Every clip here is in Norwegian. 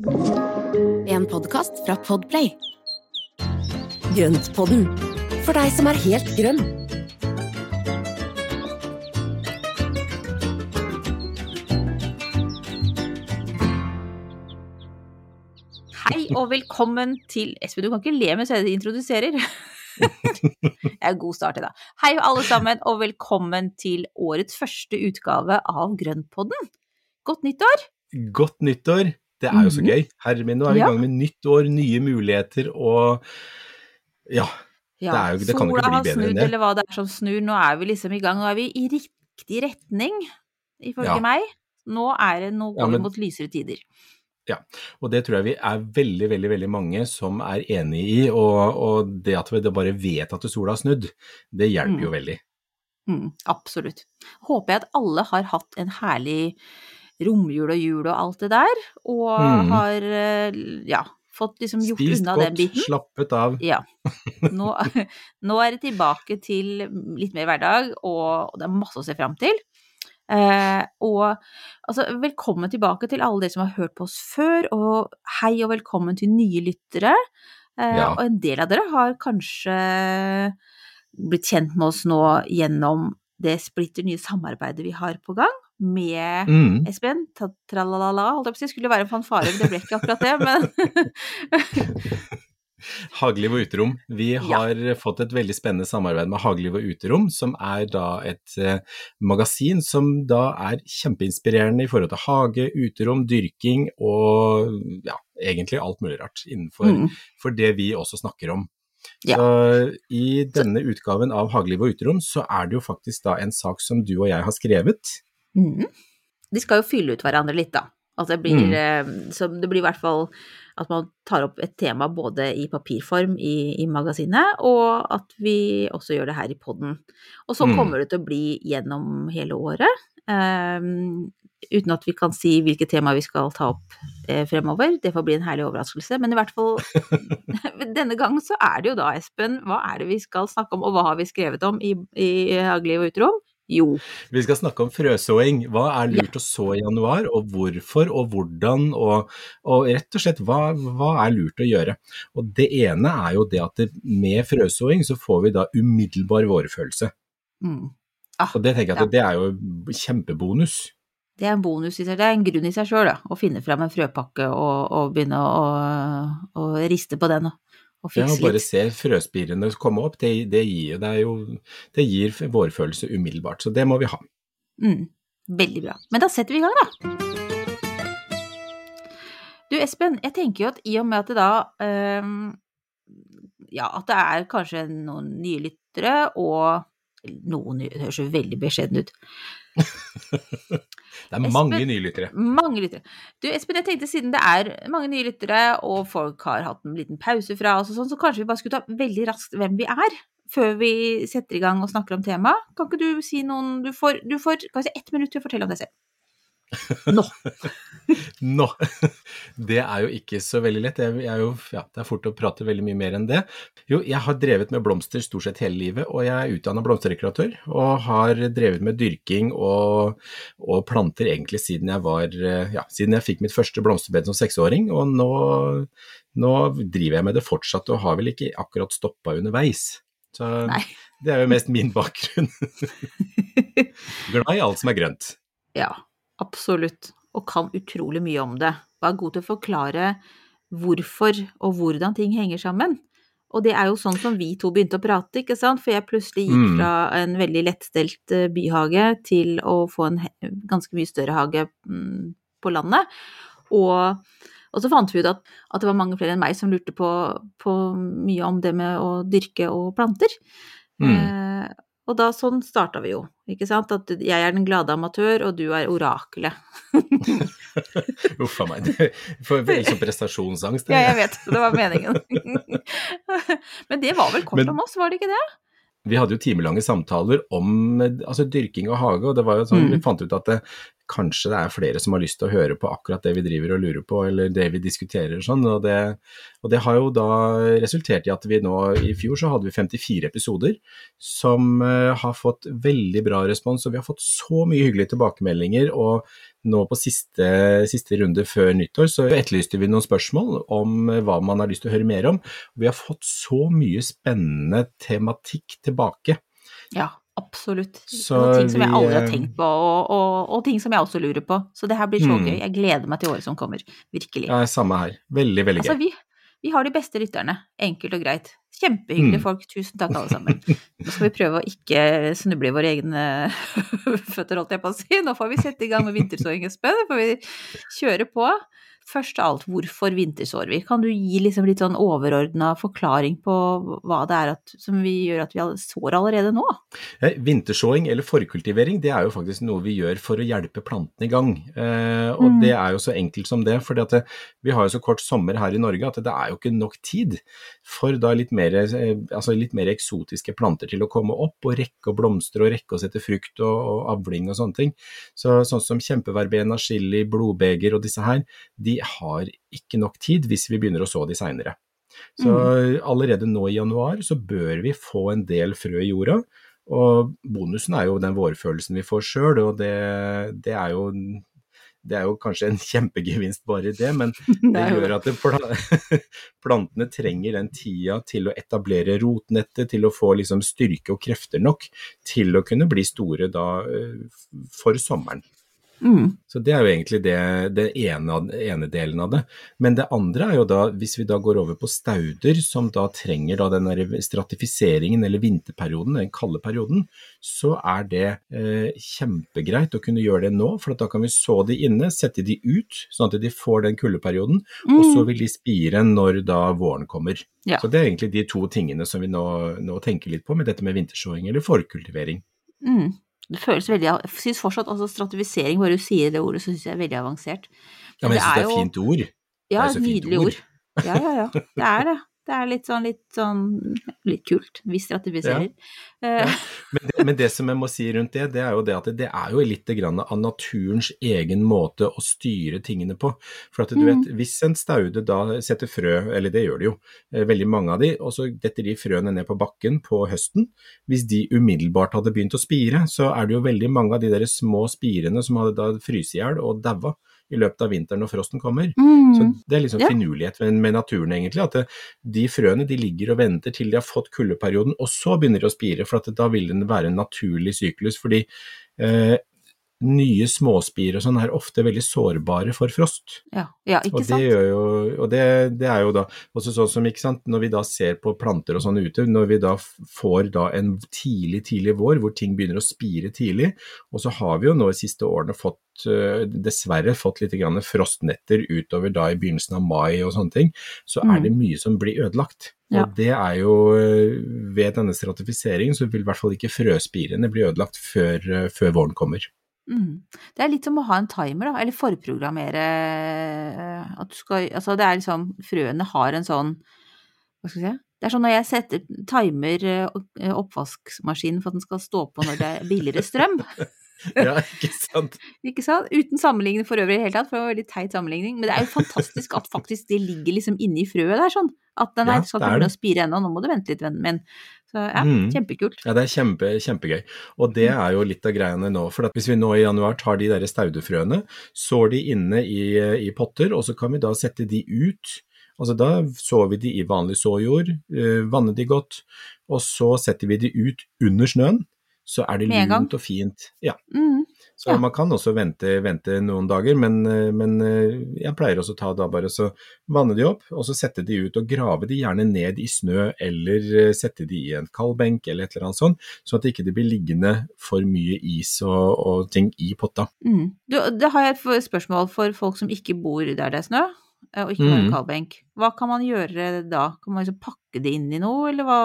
En podkast fra Podplay. Grøntpodden, for deg som er helt grønn. Hei og velkommen til Espen, du kan ikke le mens jeg introduserer. Det er en god start i dag. Hei alle sammen, og velkommen til årets første utgave av Grønnpodden. Godt nyttår! Godt nyttår! Det er jo så Mhm. gøy. Herre min, nå er vi i gang med nytt år, nye muligheter og ja. Ja, Det er jo- det kan jo ikke bli bedre bedre enn snudd, det. eller hva det er som snur. Nå er vi liksom i gang. Nå er vi i riktig retning, ifølge Ja. meg. Nå er det, nå går Ja, men- mot lysere tider. Ja, Og det tror jeg vi er veldig, veldig veldig mange som er enig i. Og, og det at vi bare vet at sola har snudd, det hjelper Mm. jo veldig. Mm, absolutt. Håper jeg at alle har hatt en herlig romjul og jul og alt det der, og Mm. har eh, ja, fått liksom gjort Spist unna den biten. Spist godt, slappet av. Ja. Nå, nå er det tilbake til litt mer hverdag, og det er masse å se fram til. Eh, og altså, velkommen tilbake til alle dere som har hørt på oss før, og hei og velkommen til nye lyttere. Eh, Ja. Og en del av dere har kanskje blitt kjent med oss nå gjennom det splitter nye samarbeidet vi har på gang med Mm. Espen, Tralala, holdt jeg på å si, skulle være en fanfare, men det ble ikke akkurat det, men Hageliv og uterom. Vi Ja. har fått et veldig spennende samarbeid med Hageliv og uterom, som er da et eh, magasin som da er kjempeinspirerende i forhold til hage, uterom, dyrking og ja, egentlig alt mulig rart innenfor mm, for det vi også snakker om. Ja. Så i denne utgaven av Hageliv og uterom så er det jo faktisk da en sak som du og jeg har skrevet. Mm. De skal jo fylle ut hverandre litt, da. At det blir, Mm. eh, så det blir i hvert fall at man tar opp et tema både i papirform i, i magasinet, og at vi også gjør det her i podden. Og så Mm. kommer det til å bli gjennom hele året. Um, uten at vi kan si hvilke tema vi skal ta opp eh, fremover. Det får bli en herlig overraskelse. Men i hvert fall denne gangen så er det jo da, Espen, hva er det vi skal snakke om, og hva har vi skrevet om i, i Hageliv og uterom? Jo, Vi skal snakke om frøsåing. Hva er lurt å så i januar, og hvorfor og hvordan, og, og rett og slett hva, hva er lurt å gjøre. Og det ene er jo det at det, med frøsåing så får vi da umiddelbar vårfølelse. mm. ah, Og det tenker jeg at det er jo kjempebonus. Det er en bonus i seg, det er en grunn i seg sjøl, da. Å finne fram en frøpakke og, og begynne å, å riste på den og Ja, fikse bare litt. se frøspirene komme opp, det, det, gir, det, jo, det gir vårfølelse umiddelbart. Så det må vi ha. Mm, veldig bra. Men da setter vi i gang, da. Du Espen, jeg tenker jo at i og med at det da øh, Ja, at det er kanskje noen nye lyttere og noen høres jo veldig beskjeden ut. Det er Espen- mange nye lyttere. Mange lyttere. Du Espen, jeg tenkte siden det er mange nye lyttere, og folk har hatt en liten pause fra oss og sånn, så kanskje vi bare skulle ta veldig raskt hvem vi er, før vi setter i gang og snakker om temaet. Kan ikke du si noen Du får, du får kanskje ett minutt til å fortelle om deg selv. Nå. Nå! Det er jo ikke så veldig lett. Jeg, jeg er jo, ja, det er fort å prate veldig mye mer enn det. Jo, jeg har drevet med blomster stort sett hele livet, og jeg er utdanna blomsterdekoratør. Og har drevet med dyrking og, og planter egentlig siden jeg var eh, Ja, siden jeg fikk mitt første blomsterbed som seksåring, og nå, nå driver jeg med det fortsatt, og har vel ikke akkurat stoppa underveis. Så Nei. det er jo mest min bakgrunn. Glad i alt som er grønt. Ja, absolutt. Og kan utrolig mye om det. Og er god til å forklare hvorfor og hvordan ting henger sammen. Og det er jo sånn som vi to begynte å prate, ikke sant? For jeg plutselig gikk Mm. fra en veldig lettstelt eh, byhage til å få en ganske mye større hage mm, på landet. Og, og så fant vi ut at, at det var mange flere enn meg som lurte på, på mye om det med å dyrke og planter. Mm. Eh, og da sånn starta vi jo, ikke sant? At jeg er den glade amatør, og du er orakelet. Uff a meg. Får veldig sånn prestasjonsangst. det. Ja, jeg vet, det var meningen. Men det var vel kort Men- om oss, var det ikke det? Vi hadde jo timelange samtaler om eh, altså, dyrking og hage, og det var jo sånn, Mm. vi fant ut at det, kanskje det er flere som har lyst til å høre på akkurat det vi driver og lurer på, eller det vi diskuterer og sånn. Og det, og det har jo da resultert i at vi nå i fjor så hadde vi 54 episoder som uh, har fått veldig bra respons, og vi har fått så mye hyggelige tilbakemeldinger. og nå på siste, siste, runde før nyttår så etterlyste vi noen spørsmål om hva man har lyst til å høre mer om. Vi har fått så mye spennende tematikk tilbake. Ja, absolutt. Så ting som jeg aldri har tenkt på, og, og, og, ting som jeg også lurer på. Så det her blir så mm. gøy. Jeg gleder meg til året som kommer. Virkelig. Ja, samme her. Veldig, veldig altså, gøy. Vi, vi har de beste lytterne. Enkelt og greit. Kjempehyggelige mm. folk. Tusen takk, alle sammen. Nå skal vi prøve å ikke snuble i våre egne føtter, holdt jeg på å si. Nå får vi sette i gang med vintersåing, Espen. Nå får vi kjøre på først av alt, hvorfor vintersår vi? Kan du gi liksom litt sånn overordna forklaring på hva det er at, som vi gjør at vi sår allerede nå? Eh, vintersåing eller forkultivering det er jo faktisk noe vi gjør for å hjelpe plantene i gang. Eh, og mm. det er jo så enkelt som det. For vi har jo så kort sommer her i Norge at det er jo ikke nok tid for da litt mer, eh, altså litt mer eksotiske planter til å komme opp og rekke å blomstre og rekke å sette frukt og, og avling og sånne ting. Så, sånn som kjempeverbena, chili, blodbeger og disse her, de har ikke nok tid hvis vi begynner å så de seinere. Så mm. allerede nå i januar så bør vi få en del frø i jorda. Og bonusen er jo den vårfølelsen vi får sjøl, og det, det, er jo det er jo kanskje en kjempegevinst bare i det, men det gjør at det, plantene trenger den tida til å etablere rotnettet, til å få liksom styrke og krefter nok til å kunne bli store da eh, for sommeren. Mm. Så det er jo egentlig det, det ene, ene, delen av det. Men det andre er jo da, hvis vi da går over på stauder, som da trenger da den stratifiseringen eller vinterperioden, den kalde perioden, så er det eh, kjempegreit å kunne gjøre det nå. For da kan vi så de inne, sette de ut, sånn at de får den kuldeperioden. Mm. Og så vil de spire når da våren kommer. Ja. Så det er egentlig de to tingene som vi nå, nå tenker litt på med dette med vintersåing eller forkultivering. Mm. Det føles veldig Jeg syns fortsatt altså stratifisering, bare du sier det ordet, så syns jeg er veldig avansert. Men ja, men jeg syns det er et fint ord. Ja, et nydelig ord. ord. Ja, ja, ja. Det er det. Det er litt sånn, litt sånn litt kult. Vi stratifiserer. Ja. Ja. Men, det, men, det, som jeg må si rundt det, det er jo det at det er jo litt av naturens egen måte å styre tingene på. For at du mm. vet, hvis en staude da setter frø, eller det gjør det jo, eh, veldig mange av de, og så detter de frøene ned på bakken på høsten. Hvis de umiddelbart hadde begynt å spire, så er det jo veldig mange av de der små spirene som hadde da fryst i hjel og daua i løpet av vinteren når frosten kommer. Mm. Så Det er liksom ja. finurlighet med, med, naturen, egentlig. At det, de frøene de ligger og venter til de har fått kuldeperioden, og så begynner de å spire. For da vil det være en naturlig syklus. fordi eh, nye småspir og sånn er ofte veldig sårbare for frost. Ja, ja ikke og det sant? Jo, og det, det, er jo da også sånn som, ikke sant, når vi da ser på planter og sånn ute, når vi da får da en tidlig, tidlig vår hvor ting begynner å spire tidlig, og så har vi jo nå de siste årene fått eh, dessverre fått litt grann frostnetter utover da i begynnelsen av mai og sånne ting, så er mm. det mye som blir ødelagt. Ja. Og det er jo eh, Ved denne stratifiseringen så vil i hvert fall ikke frøspirene bli ødelagt før, eh, før våren kommer. Mm. Det er litt som å ha en timer, da, eller forprogrammere eh, at du skal Altså det er liksom Frøene har en sånn Hva skal jeg si Det er sånn når jeg setter timer eh, oppvaskmaskinen for at den skal stå på når det er billigere strøm. ja, ikke sant. ikke sant? Uten sammenligning for øvrig i det hele tatt, for det var en veldig teit sammenligning. Men det er jo fantastisk at faktisk det ligger liksom inni frøet der, sånn. At den her skal ikke begynne å spire ennå, nå må du vente litt, vennen min. Så ja, mm. kjempekult. Ja, det er kjempe, kjempegøy. Og det er jo litt av greiene nå. For hvis vi nå i januar tar de der staudefrøene, sår de inne i, i potter, og så kan vi da sette de ut. Altså Da sår vi de i vanlig såjord, eh, vanner de godt, og så setter vi de ut under snøen så er det lunt og fint. Ja. Mm, så ja. man kan også vente, vente noen dager, men, men, eh, jeg pleier også å ta da bare så vanne de opp, og så sette de ut og grave de gjerne ned i snø, eller eh, sette de i en kaldbenk eller et eller annet sånt, sånn at det ikke blir liggende for mye is og, og ting i potta. Mm. Du, det har jeg et spørsmål for folk som ikke bor der det er snø, eh, og ikke bare mm. kaldbenk. Hva kan man gjøre da? Kan man liksom pakke det inn i noe, eller hva?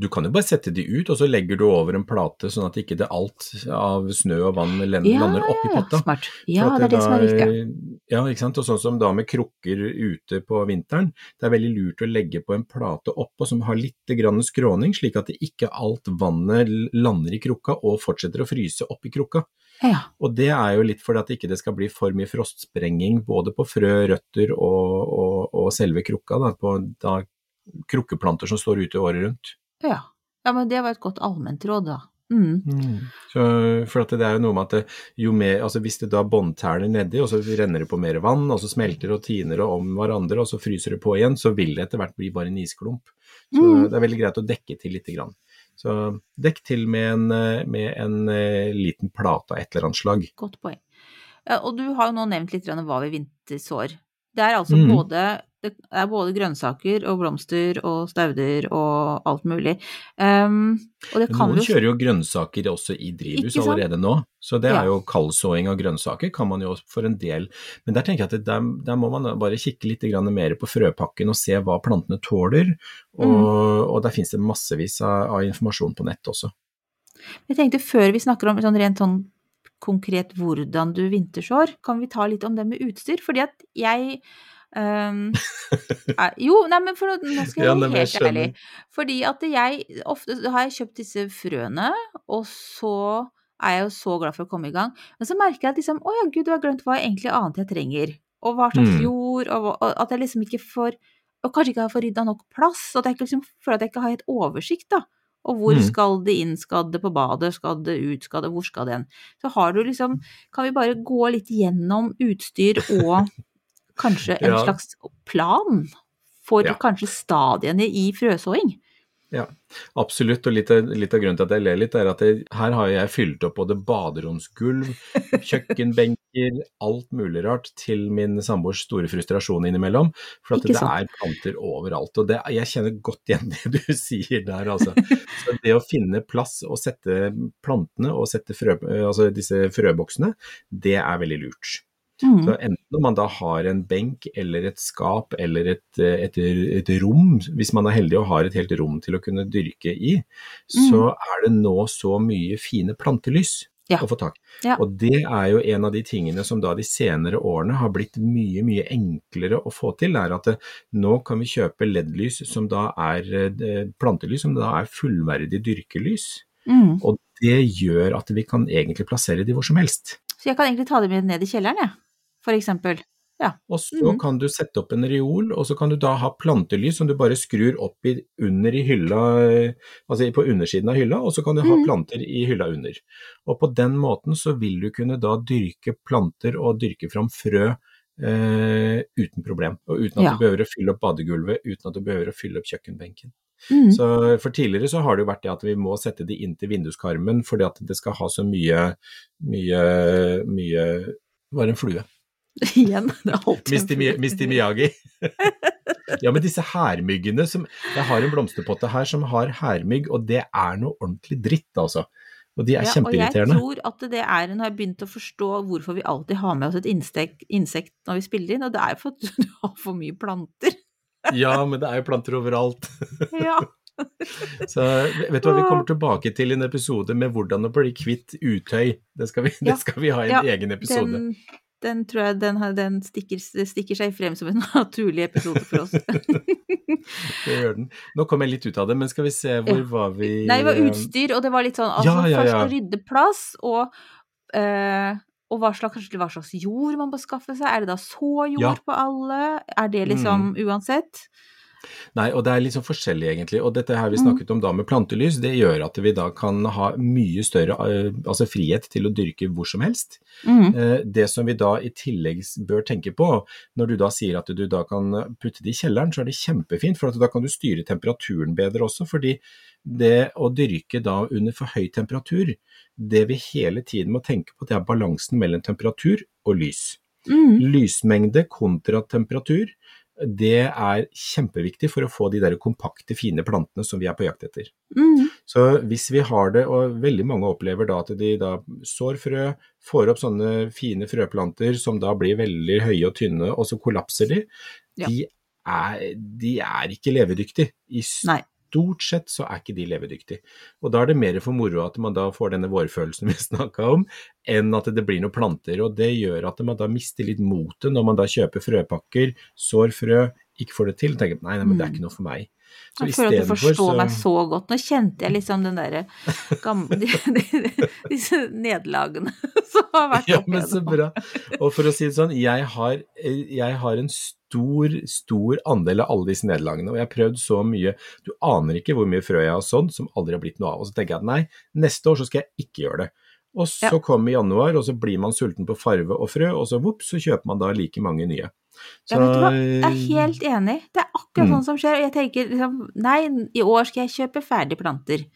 Du kan jo bare sette de ut, og så legger du over en plate sånn at ikke det alt av snø og vann lander Ja, oppi potta. smart. Ja, det er det som er viktig. Ja, ikke sant. Og sånn som da med krukker ute på vinteren. Det er veldig lurt å legge på en plate oppå som har litt grann skråning, slik at ikke alt vannet lander i krukka og fortsetter å fryse oppi krukka. Ja. Og det er jo litt fordi at ikke det skal bli for mye frostsprenging både på frø, røtter og, og, og selve krukka, da, på da, krukkeplanter som står ute året rundt. Ja. Ja, men det var et godt allmennråd, da. Mm. Så, for at det er jo noe med at jo mer, altså hvis det da båndtærner nedi, og så renner det på mer vann, og så smelter og tiner det om hverandre, og så fryser det på igjen, så vil det etter hvert bli bare en isklump. Så Mm. det er veldig greit å dekke til lite grann. Så dekk til med en, med en eh, liten plate av et eller annet slag. Godt poeng. Og du har jo nå nevnt litt om hva vi vintersår. Det er altså Mhm. både, det er både grønnsaker og blomster og stauder og alt mulig. Um, og Noen jo kjører jo grønnsaker også i drivhus allerede nå, så det Ja. er jo kaldsåing av grønnsaker kan man jo for en del. Men der tenker jeg at der, der må man bare kikke litt mer på frøpakken og se hva plantene tåler. Og, Mm. og der finnes det massevis av, av informasjon på nett også. Jeg tenkte før vi snakker om sånn rent sånn konkret hvordan du vintersår, kan vi ta litt om det med utstyr? Fordi at jeg er, Jo, nei, men for nå, skal jeg være helt ærlig. Fordi at jeg Ofte har jeg kjøpt disse frøene, og så er jeg jo så glad for å komme i gang. Men så merker jeg at liksom Å ja, gud, du har glemt hva egentlig annet jeg trenger. Og hva slags Mm. jord, og, og at jeg liksom ikke får Og kanskje ikke har fått rydda nok plass. Og at jeg liksom føler at jeg ikke har helt oversikt, da. Og hvor Mm. skal det inn, skal det på badet, skal det ut, skal det Hvor skal det hen? Så har du liksom Kan vi bare gå litt gjennom utstyr og kanskje en Ja. slags plan for Ja. kanskje stadiene i frøsåing? Ja, absolutt. Og litt av, litt av grunnen til at jeg ler litt, er at jeg, her har jeg fylt opp både baderomsgulv, kjøkkenbenker, alt mulig rart til min samboers store frustrasjon innimellom. For at det er planter overalt. Og det, jeg kjenner godt igjen det du sier der, altså. Så det å finne plass og sette plantene og sette frø, altså disse frøboksene, det er veldig lurt. Mm. Så enten om man da har en benk eller et skap eller et, eh, et, et rom, hvis man er heldig og har et helt rom til å kunne dyrke i, så er det nå så mye fine plantelys Ja. å få tak. Ja. Og det er jo en av de tingene som da de senere årene har blitt mye, mye enklere å få til, er at det, nå kan vi kjøpe LED-lys som da er eh, plantelys, som da er fullverdig dyrkelys. Mm. Og det gjør at vi kan egentlig plassere de hvor som helst. Så jeg kan egentlig ta det med ned i kjelleren, jeg, for eksempel. Ja. Og så Mhm. kan du sette opp en reol, og så kan du da ha plantelys som du bare skrur opp i, under i hylla, altså på undersiden av hylla, og så kan du ha Mhm. planter i hylla under. Og på den måten så vil du kunne da dyrke planter og dyrke fram frø eh, uten problem, og uten at Ja. du behøver å fylle opp badegulvet, uten at du behøver å fylle opp kjøkkenbenken. Mm. Så For tidligere så har det jo vært det at vi må sette de inn til vinduskarmen fordi at det skal ha så mye, mye, mye Var en flue. Igjen. Det er alltid en Misty, Misty Miyagi. ja, men disse hærmyggene som Jeg har en blomsterpotte her som har hærmygg, og det er noe ordentlig dritt, altså. Og de er Ja, og jeg tror at det er Nå har jeg begynt å forstå hvorfor vi alltid har med oss et insekt, insekt når vi spiller inn, og det er jo for at du har for mye planter. Ja, men det er jo planter overalt. Ja. Så vet du hva, vi kommer tilbake til en episode med hvordan å bli kvitt utøy. Det skal vi, Ja. det skal vi ha i en Ja, egen episode. Den, den tror jeg den, den stikker, stikker seg frem som en naturlig episode for oss. Det gjør den. Nå kom jeg litt ut av det, men skal vi se, hvor Ja. var vi Nei, det var eh, utstyr, og det var litt sånn altså, Ja, ja, Først å rydde plass, og, eh, og hva, slags, kanskje hva slags jord man bør skaffe seg. Er det da så jord Ja. på alle? Er det liksom uansett? Nei, og det er sånn forskjellig egentlig. Og dette her vi snakket om da med plantelys, det gjør at vi da kan ha mye større eh, altså frihet til å dyrke hvor som helst. Mm. Det som vi da i tillegg bør tenke på, når du da sier at du da kan putte det i kjelleren, så er det kjempefint, for at da kan du styre temperaturen bedre også. fordi det å dyrke da under for høy temperatur, det vi hele tiden må tenke på, det er balansen mellom temperatur og lys. Mm. Lysmengde kontra temperatur, det er kjempeviktig for å få de der kompakte, fine plantene som vi er på jakt etter. Mm. Så hvis vi har det, og veldig mange opplever da at de da sår frø, får opp sånne fine frøplanter som da blir veldig høye og tynne, og så kollapser de, Ja. de, er, de er ikke levedyktige i. stort sett så er ikke de levedyktige. Og da er det mer for moro at man da får denne vårfølelsen vi snakka om, enn at det blir noen planter. Og det gjør at man da mister litt motet når man da kjøper frøpakker, sår frø, ikke får det til, tenker nei, nei, men det er ikke noe for meg. Så jeg føler at du forstår så... meg så godt. Nå kjente jeg liksom den derre gamle de, de, Disse nederlagene som har vært Ja, men så bra. Og for å si det sånn, jeg har, jeg har en stor, stor stor andel av alle disse nederlagene, og jeg har prøvd så mye. Du aner ikke hvor mye frø jeg har sådd som aldri har blitt noe av. Og så tenker jeg at nei, neste år så skal jeg ikke gjøre det. Og så ja. kommer januar, og så blir man sulten på farve og frø, og så vops, så kjøper man da like mange nye. Så, ja, vet du hva, jeg er helt enig. Det er akkurat mm. sånn som skjer. Og jeg tenker liksom, nei, i år skal jeg kjøpe ferdige planter.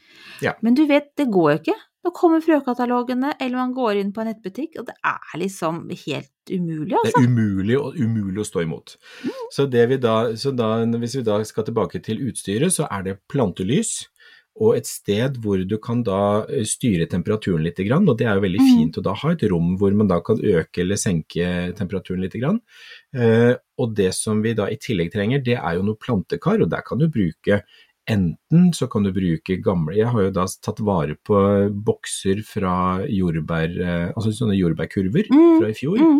Ja. Men du vet, det går jo ikke. Nå kommer frøkatalogene, eller man går inn på en nettbutikk, og det er liksom helt umulig, altså. Det er umulig, og umulig å stå imot. Mm. Så, vi da, så da, hvis vi da skal tilbake til utstyret, så er det plantelys og et sted hvor du kan da eh, styre temperaturen litt, og det er jo veldig mm. fint å da ha et rom hvor man da kan øke eller senke temperaturen litt. Eh, og det som vi da i tillegg trenger, det er jo noe plantekar, og der kan du bruke Enten så kan du bruke gamle Jeg har jo da tatt vare på bokser fra jordbær, eh, altså sånne jordbærkurver mm. fra i fjor. Mm.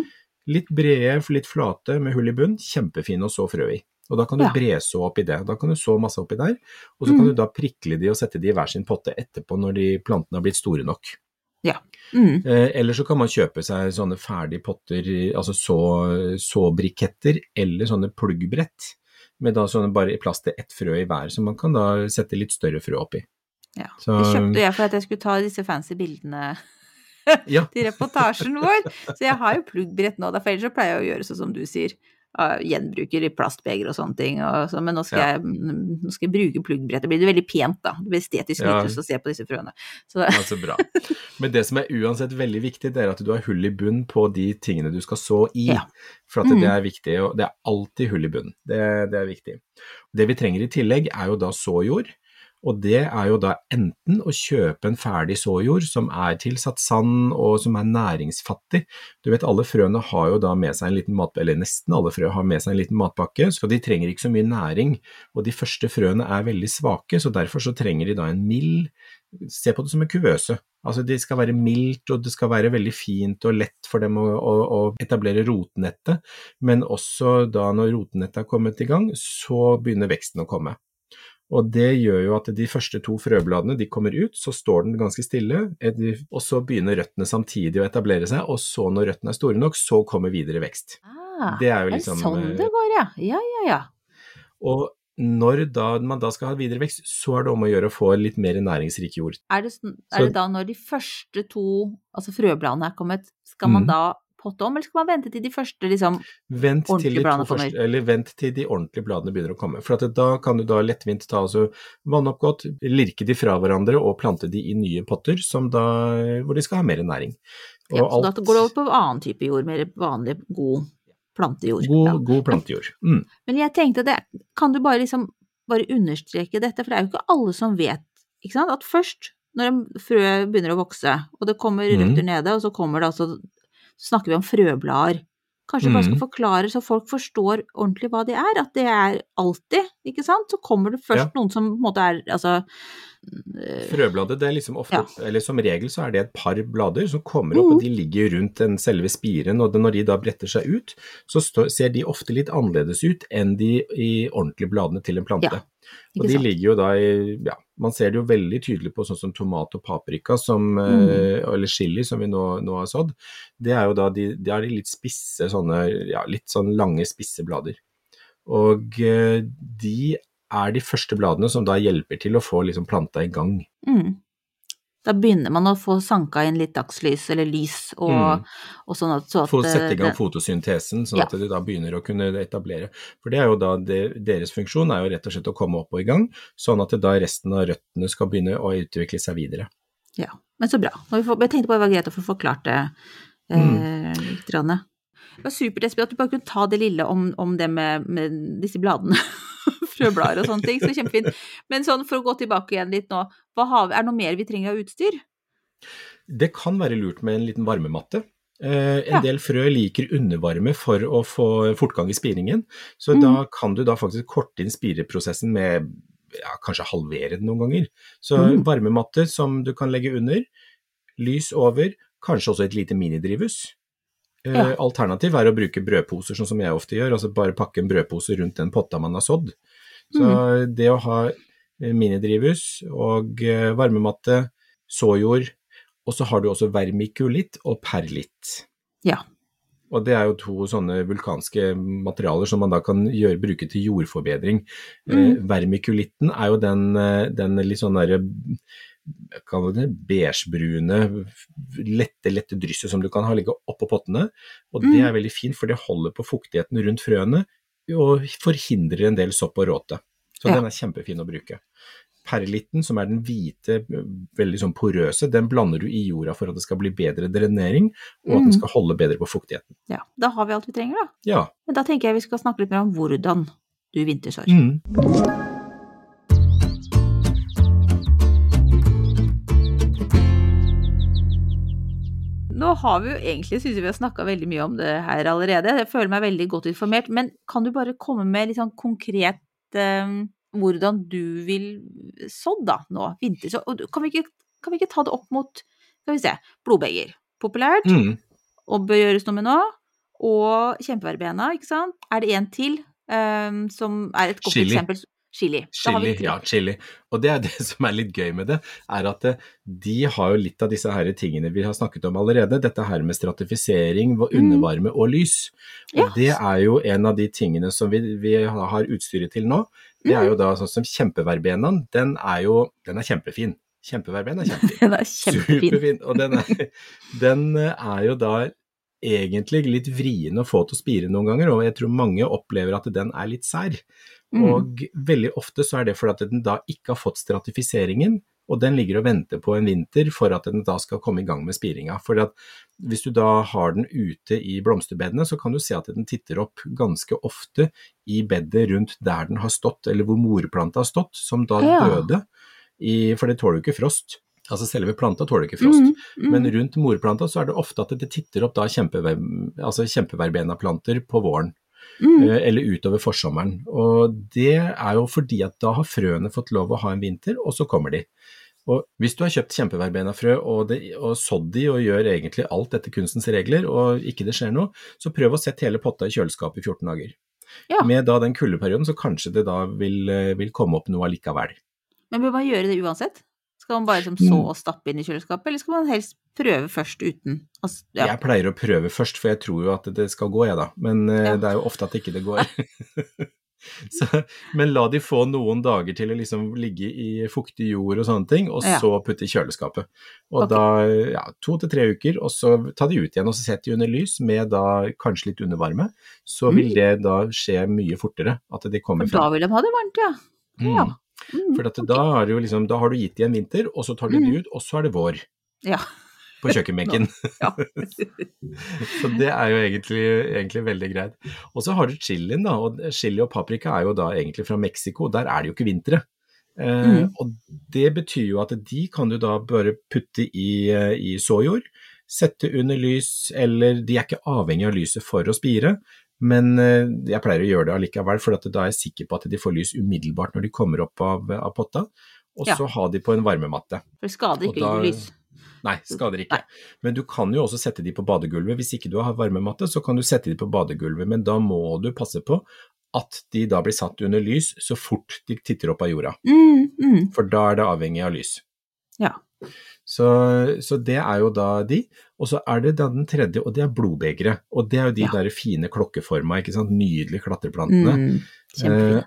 Litt brede, litt flate med hull i bunn, kjempefine å så frø i. Og da kan du ja. breså oppi det. Da kan du så masse oppi der, og så mm. kan du da prikle de og sette de i hver sin potte etterpå når de plantene har blitt store nok. Ja. Mm. Eh, eller så kan man kjøpe seg sånne ferdige potter, altså så, såbriketter eller sånne pluggbrett med da sånne bare plass til ett frø i hver, så man kan da sette litt større frø oppi. Ja, så, det kjøpte jeg for at jeg skulle ta disse fancy bildene ja. til reportasjen vår. Så jeg har jo pluggbrett nå, for ellers så pleier jeg å gjøre sånn som du sier gjenbruker i plastbeger og sånne ting. Og så, men nå skal, ja. jeg, nå skal, jeg, bruke pluggbrettet. Det blir veldig pent, da. Det blir estetisk ja. nytelse å se på disse frøene. Så. Ja, så bra. Men det som er uansett veldig viktig, det er at du har hull i bunn på de tingene du skal så i. Ja. For mm. det er viktig, og det er alltid hull i bunn. Det, det er viktig. Det vi trenger i tillegg, er jo da såjord. Og det er jo da enten å kjøpe en ferdig såjord som er tilsatt sand og som er næringsfattig. Du vet alle frøene har jo da med seg en liten matpakke, eller nesten alle frø har med seg en liten matpakke, så de trenger ikke så mye næring. Og de første frøene er veldig svake, så derfor så trenger de da en mild Se på det som en kuvøse. Altså Det skal være mildt, og det skal være veldig fint og lett for dem å, å, å etablere rotnettet, men også da når rotnettet er kommet i gang, så begynner veksten å komme. Og det gjør jo at de første to frøbladene de kommer ut, så står den ganske stille, og så begynner røttene samtidig å etablere seg, og så når røttene er store nok, så kommer videre vekst. Ah, det er jo liksom Er sånn det går, ja. Ja, ja, ja. Og når da, man da skal ha videre vekst, så er det om å gjøre å få litt mer næringsrik jord. Er det, er det da når de første to, altså frøbladene er kommet, skal man mm. da potte om, eller skal man vente til de første liksom, vent ordentlige bladene kommer? Første, eller vent til de ordentlige bladene begynner å komme. For da kan du da lettvint ta altså vanne opp godt, lirke de fra hverandre og plante de i nye potter da, hvor de skal ha mer næring. Og ja, så alt, da går det over på annen type jord, mer vanlig, god plantejord. God, ja. god plantejord. Mm. Men jeg tenkte det, kan du bare liksom bare understreke dette, for det er jo ikke alle som vet ikke sant? at først når frø begynner å vokse, og det kommer røtter mm. nede, og så kommer det altså snakker vi om frøblader. Kanskje mm. bare skal mm. forklare så folk forstår ordentlig hva de er, at det er alltid, ikke sant. Så kommer det først ja. noen som på en måte er altså Frøbladet, det er liksom ofte, ja. eller som regel så er det et par blader som kommer opp, mm. og de ligger rundt den selve spiren, og når de da bretter seg ut, så ser de ofte litt annerledes ut enn de i ordentlige bladene til en plante. Ja. Og de ligger jo da i ja, man ser det jo veldig tydelig på sånn som tomat og paprika, som, mm. Eh, eller chili, som vi nå, nå, har sådd. Det er jo da de, de er litt spisse, sånne, ja, litt sånn lange, spisse blader. Og eh, de er de første bladene som da hjelper til å få liksom planta i gang. Mm da begynner man å få sanka inn litt dagslys eller lys og, mm. og sånn at, så at Få sette i gang det, fotosyntesen, sånn ja. at du da begynner å kunne etablere. For det er jo da det, deres funksjon er jo rett og slett å komme opp og i gang, sånn at da resten av røttene skal begynne å utvikle seg videre. Ja, men så bra. Jeg tenkte bare det var greit å få forklart det eh, mm. litt. Rann. Det var supert, Espen, at du bare kunne ta det lille om, om det med, med disse bladene. frøblader og sånne ting, så kjempefint. Men sånn for å gå tilbake igjen litt nå, har, er det noe mer vi trenger av utstyr? Det kan være lurt med en liten varmematte. Eh, en ja. del frø liker undervarme for å få fortgang i spiringen, så mm. da kan du da faktisk korte inn spireprosessen med ja, kanskje halvere den noen ganger. Så Mm. varmematte som du kan legge under, lys over, kanskje også et lite minidrivhus. Eh, Ja. Alternativ er å bruke brødposer, sånn som jeg ofte gjør, altså bare pakke en brødpose rundt den potta man har sådd. Så Mm. det å ha eh, minidrivhus og eh, varmematte, såjord, og så har du også vermikulitt og perlitt. Ja. Og det er jo to sånne vulkanske materialer som man da kan gjøre, bruke til jordforbedring. Eh, Mm. vermikulitten er jo den, eh, den litt sånn derre Kall det beigebrune, lette, lette drysset som du kan ha ligge oppå pottene. Og det Mm. er veldig fint, for det holder på fuktigheten rundt frøene og forhindrer en del sopp og råte. Så Ja. den er kjempefin å bruke. Perlitten, som er den hvite, veldig sånn porøse, den blander du i jorda for at det skal bli bedre drenering, og at den Mm. skal holde bedre på fuktigheten. Ja, da har vi alt vi trenger, da. Ja. Men da tenker jeg vi skal snakke litt mer om hvordan du vintersår. Mm. Har vi jo egentlig, synes vi har snakka veldig mye om det her allerede. Jeg føler meg veldig godt informert. Men kan du bare komme med litt sånn konkret eh, hvordan du vil sådd da, nå? Vinterså. Kan vi, ikke, kan vi ikke ta det opp mot skal vi se, blodbeger? Populært, Mm. og bør gjøres noe med nå. Og kjempeverbena, ikke sant. Er det en til eh, som er et godt Chili. eksempel? Chili. Chili, ja, chili. Og det er det som er litt gøy med det, er at eh, de har jo litt av disse her tingene vi har snakket om allerede. Dette her med stratifisering, Mm. undervarme og lys. Og Ja. det er jo en av de tingene som vi, vi har utstyret til nå. Det er Mm. jo da sånn som kjempeverbenaen, den er jo den er kjempefin. Kjempeverben er kjempefin. Den er kjempefin. Superfin. Og den er, den er jo da egentlig litt vrien å få til å spire noen ganger, og jeg tror mange opplever at den er litt sær. Mm. Og veldig ofte så er det fordi at den da ikke har fått stratifiseringen, og den ligger og venter på en vinter for at den da skal komme i gang med spiringa. For at hvis du da har den ute i blomsterbedene, så kan du se at den titter opp ganske ofte i bedet rundt der den har stått, eller hvor morplanta har stått, som da Ja. døde, i, for det tåler jo ikke frost. Altså selve planta tåler ikke frost. Mm, mm. Men rundt morplanta så er det ofte at det titter opp da kjempever, altså kjempeverbena-planter på våren. Mm. eh, eller utover forsommeren. Og det er jo fordi at da har frøene fått lov å ha en vinter, og så kommer de. Og hvis du har kjøpt kjempeverbenafrø og, og sådd de og gjør egentlig alt etter kunstens regler, og ikke det skjer noe, så prøv å sette hele potta i kjøleskapet i 14 dager. Ja. Med da den kuldeperioden, så kanskje det da vil, eh, vil komme opp noe allikevel. Men bør man gjøre det uansett? Skal man bare liksom så Mm. og stappe inn i kjøleskapet, eller skal man helst prøve først uten? Altså, ja. Jeg pleier å prøve først, for jeg tror jo at det skal gå, jeg da. Men eh, Ja. det er jo ofte at ikke det går. så, men la de få noen dager til å liksom ligge i fuktig jord og sånne ting, og Ja. så putte i kjøleskapet. Og okay. da ja, to til tre uker, og så ta de ut igjen og så sett de under lys med da kanskje litt undervarme. Så vil det da skje mye fortere, at de kommer fra. Da vil de ha det varmt, ja. Mm. Ja. Mm, For da, liksom, da har du gitt de en vinter, og så tar du Mm. de ut, og så er det vår Ja. på kjøkkenbenken. ja. Så det er jo egentlig, egentlig veldig greit. Og så har du chilien, da. Og chili og paprika er jo da egentlig fra Mexico. Der er det jo ikke vintre. Eh, Mm. Og det betyr jo at de kan du da bare putte i, eh, i såjord, sette under lys, eller de er ikke avhengig av lyset for å spire. Men eh, jeg pleier å gjøre det allikevel, for at da er jeg sikker på at de får lys umiddelbart når de kommer opp av, av potta. Og Ja. så ha de på en varmematte. For skader ikke da- lys. Nei, skader ikke. Nei. Men du kan jo også sette de på badegulvet. Hvis ikke du har varmematte, så kan du sette de på badegulvet, men da må du passe på at de da blir satt under lys så fort de titter opp av jorda, Mm, mm. for da er det avhengig av lys. Ja. Så, så det er jo da de. Og så er det da den tredje, og det er blodbegeret. Og det er jo de Ja. der fine klokkeforma, ikke sant, nydelige klatreplantene. Mm. Eh,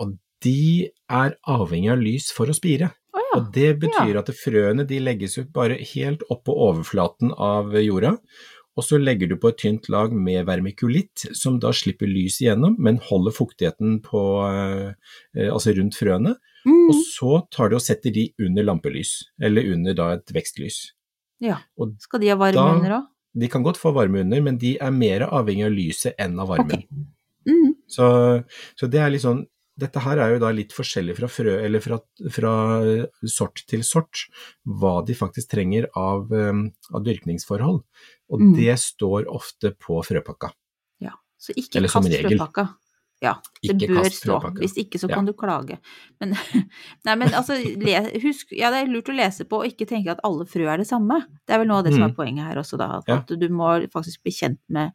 og de er avhengig av lys for å spire. Oh, ja. Og det betyr at frøene de legges ut bare helt opp på overflaten av jorda, og så legger du på et tynt lag med vermikulitt, som da slipper lys igjennom, men holder fuktigheten på, eh, altså rundt frøene. Mm. Og så tar du og setter de under lampelys, eller under da et vekstlys. ja. Og Skal de ha varme da- under òg? de kan godt få varme under, men de er mer avhengig av lyset enn av varmen. Okay. Mm. Så, så det er litt sånn Dette her er jo da litt forskjellig fra frø, eller fra, fra sort til sort, hva de faktisk trenger av, um, av dyrkningsforhold. Og Mm. det står ofte på frøpakka. Ja. Så ikke Eller kast frøpakka. Ja, det Ikke bør stå. Hvis ikke, så Ja. kan du klage. Men, nei, men altså, le, husk Ja, det er lurt å lese på og ikke tenke at alle frø er det samme. Det er vel noe av det som er Mm. poenget her også, da. At, Ja. at du må faktisk bli kjent med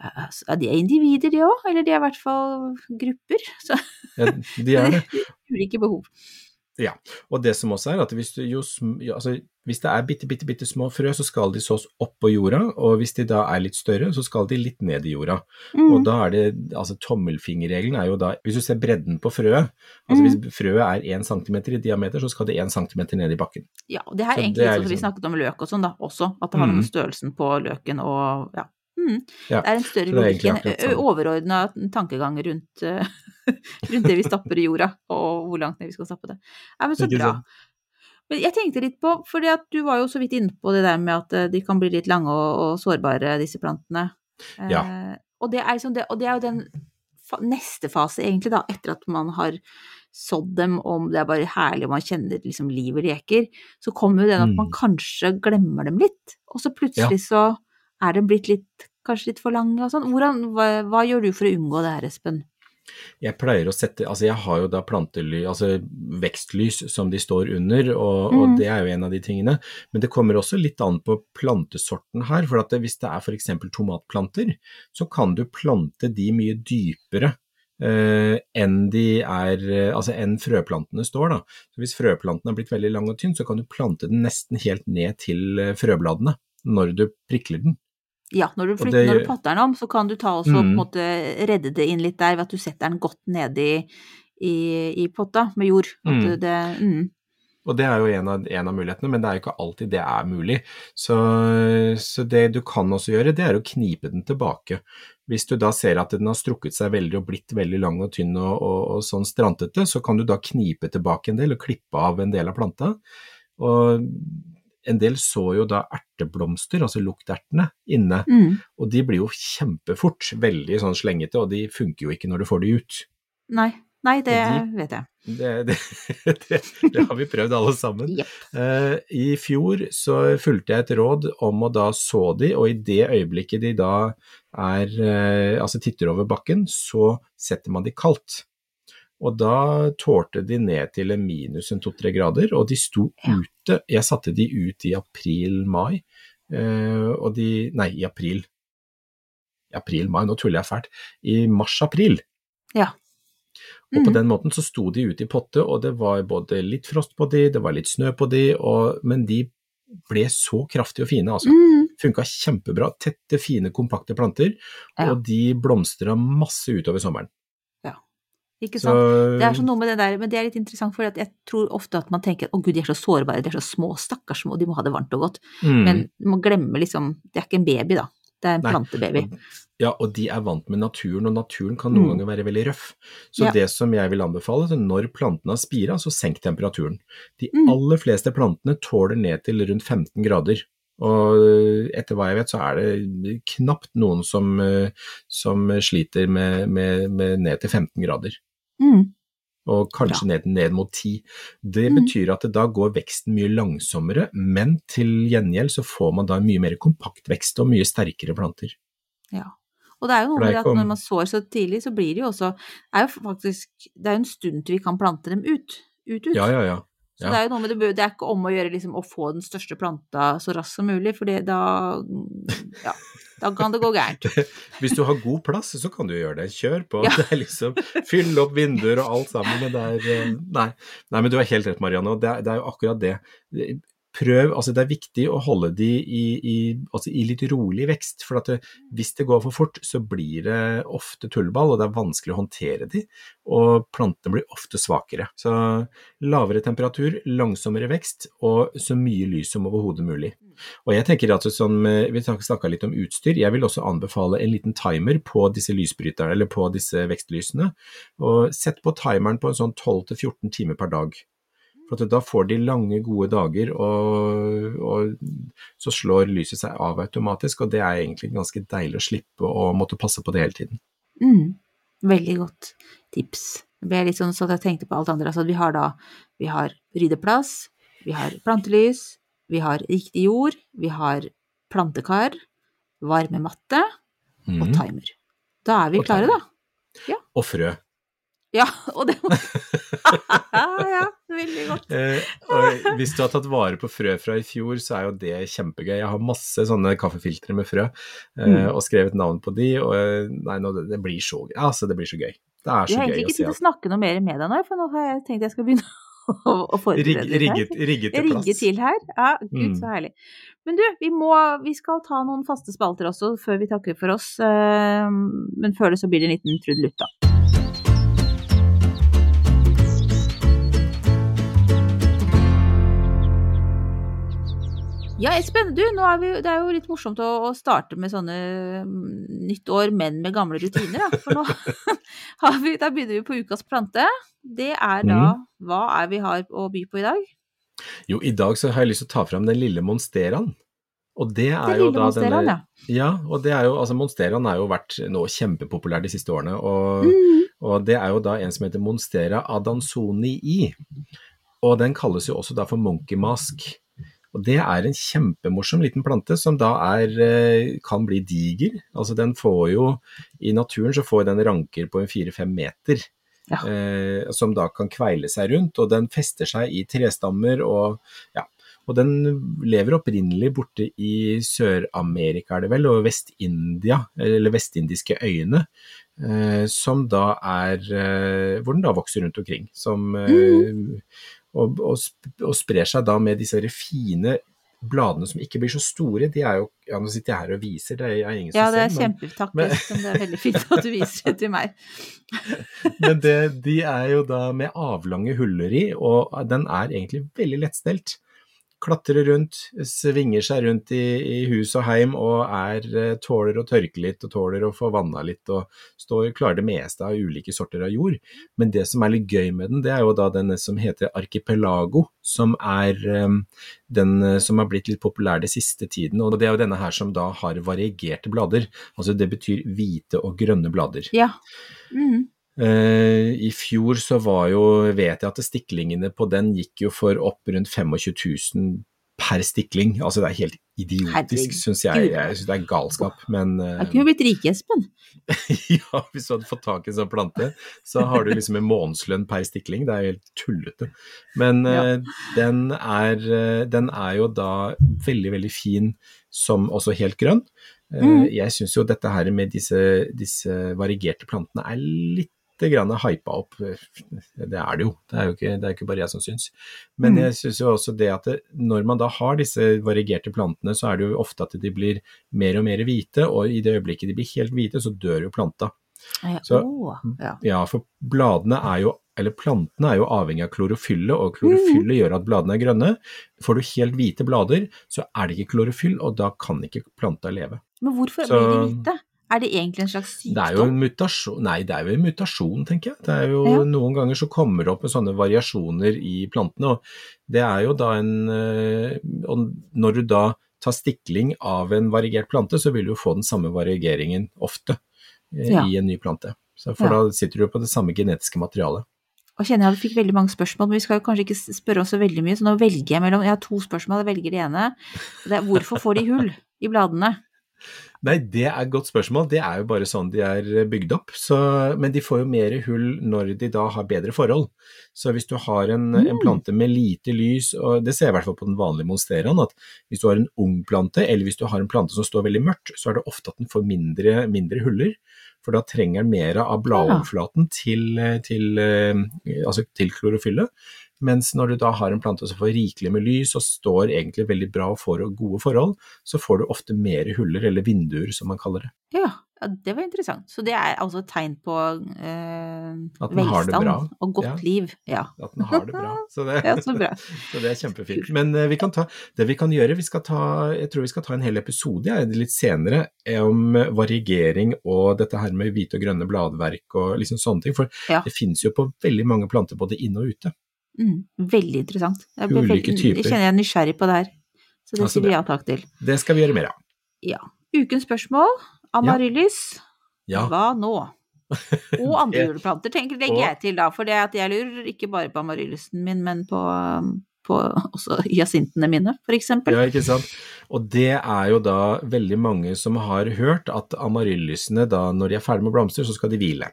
ja, altså, De er individer, de òg. Eller de er i hvert fall grupper. Så Ja, de er det. ulike behov. Ja. Og det som også er at hvis, du, jo, altså, hvis det er bitte, bitte, bitte små frø, så skal de sås oppå jorda, og hvis de da er litt større, så skal de litt ned i jorda. Mm. Og da er det, altså tommelfingerregelen er jo da, hvis du ser bredden på frøet, altså Mm. hvis frøet er 1 cm i diameter, så skal det 1 cm ned i bakken. Ja, og det her Så egentlig det er litt sånn som vi liksom- snakket om løk og sånn da, også. At det har noe med Mhm. størrelsen på løken og ja. Mm. Ja, Det er en større logikk, en overordna tankegang rundt, rundt det vi stapper i jorda, og hvor langt ned vi skal stappe det. Nei, men så bra. Men jeg tenkte litt på, at du var jo så vidt inne på det der med at eh, de kan bli litt lange og, og sårbare, disse plantene. Ja. Eh, og, det er liksom det, og det er jo den fa neste fase, egentlig, da, etter at man har sådd dem, om det er bare herlig og man kjenner liksom livet leker, så kommer jo den at man Mm. kanskje glemmer dem litt, og så plutselig så er de blitt litt, kanskje litt for lange og sånn. Hva, hva gjør du for å unngå det her, Espen? Jeg pleier å sette, altså jeg har jo da plantely, altså vekstlys som de står under, og, og Mhm. det er jo en av de tingene. Men det kommer også litt an på plantesorten her, for at det, hvis det er f.eks. tomatplanter, så kan du plante de mye dypere. eh, enn de er, eh, altså enn frøplantene står da. Så hvis frøplanten er blitt veldig lang og tynn, så kan du plante den nesten helt ned til eh, frøbladene når du prikler den. Ja, når du, flytter, det når du patter den om, så kan du ta også, på en Mhm. måte, redde det inn litt der ved at du setter den godt nedi i, i potta med jord. Mm. det, mm. Og det er jo en av, en av mulighetene, men det er jo ikke alltid det er mulig. Så, så det du kan også gjøre, det er å knipe den tilbake. Hvis du da ser at den har strukket seg veldig og blitt veldig lang og tynn og, og, og sånn strantete, så kan du da knipe tilbake en del og klippe av en del av planta. Og en del så jo da erteblomster, altså luktertene, inne, Mm. og de blir jo kjempefort veldig sånn slengete, og de funker jo ikke når du får de ut. Nei, nei, det de, vet jeg. Det, det, det, det har vi prøvd alle sammen. yep. uh, I fjor så fulgte jeg et råd om å da så de, og i det øyeblikket de da er, uh, altså titter over bakken, så setter man de kaldt. Og da tålte de ned til en minus en to-tre grader, og de sto ute. Jeg satte de ut i april-mai, eh, og de Nei, i april. I april-mai, nå tuller jeg fælt. I mars-april. Ja. Og på Mhm. den måten så sto de ute i potte, og det var både litt frost på de, det var litt snø på de, og, men de ble så kraftige og fine, altså. Mm. Funka kjempebra. Tette, fine, kompakte planter, Ja. og de blomstra masse utover sommeren. Ikke Så, sant? Det er sånn noe med det der, men det er litt interessant, for jeg tror ofte at man tenker å gud, de er så sårbare, de er så små, stakkars små, de må ha det varmt og godt. mm, Men man glemmer liksom, det er ikke en baby da, det er en Nei. plantebaby. Ja, og de er vant med naturen, og naturen kan noen Mm. ganger være veldig røff. Så Ja. det som jeg vil anbefale, er når plantene har spira, så senk temperaturen. De Mm. aller fleste plantene tåler ned til rundt 15 grader. Og etter hva jeg vet, så er det knapt noen som, eh, som sliter med, med, med ned til 15 grader. Mm. Og kanskje ned, ned mot 10. Det Mm. betyr at det da går veksten mye langsommere, men til gjengjeld så får man da mye mer kompakt vekst og mye sterkere planter. Ja. Og det er jo noe med at når man sår så tidlig, så blir det jo også er jo faktisk, Det er jo en stund til vi kan plante dem ut. Ut, ut. Ja, ja, ja. Så ja. det er jo noe med det, det er ikke om å gjøre liksom, å få den største planta så raskt som mulig, for da Ja, da kan det gå gærent. Hvis du har god plass, så kan du gjøre det. Kjør på. Ja. Det er liksom Fyll opp vinduer og alt sammen. Men det er eh, Nei, nei men du har helt rett, Marianne. Og det er, det er jo akkurat det. Prøv, altså Det er viktig å holde de i, i, altså i litt rolig vekst. For det, hvis det går for fort, så blir det ofte tullball, og det er vanskelig å håndtere de. Og plantene blir ofte svakere. Så lavere temperatur, langsommere vekst og så mye lys som overhodet mulig. Og jeg tenker at sånn, Vi snakka litt om utstyr. Jeg vil også anbefale en liten timer på disse lysbryterne, eller på disse vekstlysene. Og sett på timeren på en sånn 12-14 timer per dag. For da får de lange, gode dager, og, og så slår lyset seg av automatisk. Og det er egentlig ganske deilig å slippe å måtte passe på det hele tiden. Mm. Veldig godt tips. Det ble litt sånn så at jeg tenkte på alt andre. Altså, vi har da vi har ryddeplass, vi har plantelys, vi har riktig jord, vi har plantekar, varmematte og Mhm. timer. Da er vi klare, da. da. og frø. Ja, og det Ja, veldig godt. Eh, hvis du har tatt vare på frø fra i fjor, så er jo det kjempegøy. Jeg har masse sånne kaffefiltre med frø, eh, Mm. og skrevet navn på de, og eh, nei, nå, det, blir så gøy. Altså, det blir så gøy. Det er Jeg har egentlig ikke tid til å snakke noe mer med deg nå, for nå har jeg tenkt jeg skal begynne å, å forberede Rig, rigget, rigget til plass. Rigge til her. Ja, gud, Mm. så herlig. Men du, vi, må, vi skal ta noen faste spalter også før vi takker for oss. eh, Men før det så blir det en liten trudelutt, da. Ja, Espen, du, er vi, det er jo litt morsomt å, å starte med sånne mm, nytt år, men med gamle rutiner, da. For nå har vi, da begynner vi på ukas plante. Det er da Mm. Hva er vi har å by på i dag? Jo, i dag så har jeg lyst til å ta fram den lille monsteraen. Og det er Den jo da denne ja. Ja, og det er jo altså Monsteraen har jo vært nå kjempepopulær de siste årene, og, Mm. og det er jo da en som heter Monstera adansonii. Og den kalles jo også da for monkey mask. Og det er en kjempemorsom liten plante som da er, eh, kan bli diger. Altså den får jo, i naturen så får den ranker på en fire-fem meter. Ja. Eh, som da kan kveile seg rundt, og den fester seg i trestammer og ja. Og den lever opprinnelig borte i Sør-Amerika, er det vel, og Vest-India, eller vestindiske øyene, eh, som da er eh, Hvor den da vokser rundt omkring. Som, eh, og, og, og sprer seg da med disse fine bladene som ikke blir så store. De er jo Ja, nå sitter jeg her og viser, det er ingen Ja, det er ser. men- kjempetakk, men- Det er veldig fint at du viser det til meg. Men det, de er jo da med avlange huller i, og den er egentlig veldig lettstelt. Klatrer rundt, svinger seg rundt i, i hus og heim og er, eh, tåler å tørke litt og tåler å få vanna litt og står, klarer det meste av ulike sorter av jord. Men det som er litt gøy med den, det er jo da den som heter archipelago, som er um, den eh, som har blitt litt populær de siste tiden. Og det er jo denne her som da har variegerte blader. Altså det betyr hvite og grønne blader. Ja. Mhm. Eh, I fjor så var jo, vet jeg at stiklingene på den gikk jo for opp rundt 25 000 per stikling. Altså det er helt idiotisk, syns jeg. Jeg syns det er galskap, men Da eh, kunne blitt rik, Espen. ja, hvis du hadde fått tak i en sånn plante, så har du liksom en månedslønn per stikling. Det er jo helt tullete. Men eh, den, er, den er jo da veldig, veldig fin som også helt grønn. Mm. Jeg syns jo dette her med disse, disse variegerte plantene er litt grann hypa opp. Det er det jo, det er jo ikke, det er ikke bare jeg som syns. Men Mm. jeg syns jo også det at det, når man da har disse variegerte plantene, så er det jo ofte at de blir mer og mer hvite, og i det øyeblikket de blir helt hvite, så dør jo planta. Ja, Så- å, ja. Ja, for bladene er jo, eller plantene er jo avhengig av klorofyllet, og klorofyllet gjør at bladene er grønne. Får du helt hvite blader, så er det ikke klorofyll, og da kan ikke planta leve. Men hvorfor Så- blir de hvite? Er det egentlig en slags Det er jo sykdom? en mutasjon, nei, det er jo en mutasjon, tenker jeg. Det er jo Ja. Noen ganger så kommer det opp med sånne variasjoner i plantene, og det er jo da en eh, Og når du da tar stikling av en variegert plante, så vil du jo få den samme variegeringen ofte eh, Ja. i en ny plante. Så for Ja. da sitter du på det samme genetiske materialet. Og kjenner jeg at du fikk veldig mange spørsmål, men vi skal jo kanskje ikke spørre oss så veldig mye, så nå velger jeg mellom Jeg har to spørsmål, jeg velger det ene. Det er hvorfor får de hull i bladene? Nei, det er et godt spørsmål. Det er jo bare sånn de er bygd opp. Så, men de får jo mer hull når de da har bedre forhold. Så hvis du har en, en Mm. plante med lite lys, og det ser jeg i hvert fall på den vanlige monsteraen, at hvis du har en ung plante, eller hvis du har en plante som står veldig mørkt, så er det ofte at den får mindre, mindre huller. For da trenger den mer av bladoverflaten til, til, eh, altså til klorofyllet. Mens når du da har en plante som får rikelig med lys og står egentlig veldig bra og får gode forhold, så får du ofte mer huller, eller vinduer som man kaller det. Ja, ja, det var interessant. Så det er altså et tegn på eh, det velstand bra. og godt Ja. liv. Ja. At den har det bra. Så det, ja, så bra. så det er kjempefint. Men eh, vi kan ta, det vi kan gjøre, vi skal ta, jeg tror vi skal ta en hel episode ja, litt senere eh, om variegering og dette her med hvite og grønne bladverk og liksom sånne ting. For det finnes jo på veldig mange planter både inne og ute. Mm, veldig interessant. Jeg, ble Ulike veldig, typer. jeg kjenner jeg er nysgjerrig på det her. Så det Ja, så sier vi ja takk til. Det skal vi gjøre mer av. Ja. Ukens spørsmål. Amaryllis. Ja. Hva nå? Og andre juleplanter, tenker legger jeg til da. For det at jeg lurer ikke bare på amaryllisen min, men på, på også hyasintene mine, for eksempel. Ja, ikke sant. Og det er jo da veldig mange som har hørt at amaryllisene da, når de er ferdig med å blomstre, så skal de hvile.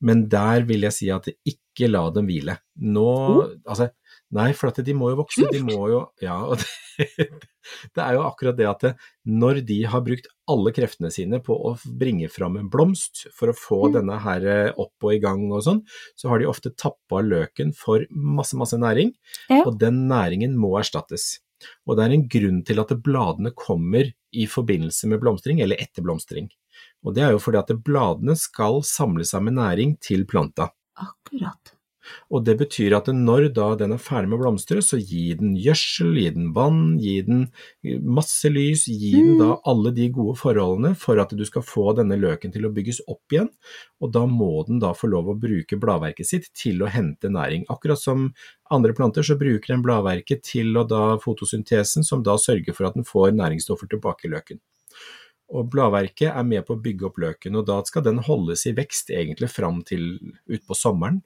Men der vil jeg si at ikke la dem hvile. Nå, Oh. altså, nei, for at de må jo vokse, de må jo, ja, og det, det er jo akkurat det at når de har brukt alle kreftene sine på å bringe fram en blomst for å få Mm. denne her eh, opp og i gang og sånn, så har de ofte tappa løken for masse, masse næring, Ja. og den næringen må erstattes. Og det er en grunn til at bladene kommer i forbindelse med blomstring, eller etter blomstring. Og det er jo fordi at bladene skal samle seg med næring til planta. Akkurat. Og det betyr at når da den er ferdig med å blomstre, så gi den gjødsel, gi den vann, gi den masse lys, gi den Mm. da alle de gode forholdene for at du skal få denne løken til å bygges opp igjen. Og da må den da få lov å bruke bladverket sitt til å hente næring. Akkurat som andre planter så bruker den bladverket til å da fotosyntesen, som da sørger for at den får næringsstoffer tilbake i løken. Og bladverket er med på å bygge opp løken, og da skal den holdes i vekst egentlig fram til utpå sommeren.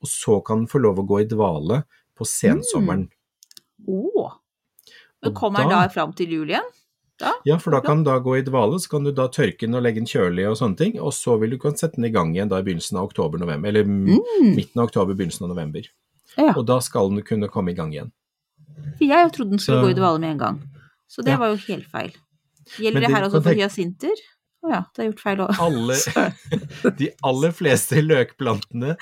Og så kan den få lov å gå i dvale på sensommeren. Å. Men Og kommer den da da- fram til jul igjen? Da? Ja, for da kan den da gå i dvale, så kan du da tørke den og legge den kjølig og sånne ting, og så vil du kunne sette den i gang igjen da i begynnelsen av oktober-november, eller Mm. midten av oktober, begynnelsen av november. Ja. Og da skal den kunne komme i gang igjen. Jeg trodde den skulle Så- gå i dvale med en gang. Så det Ja. var jo helt feil. Gjelder det her altså også for hyasinter? Å ja, det har gjort feil òg. Alle, de aller fleste løkplantene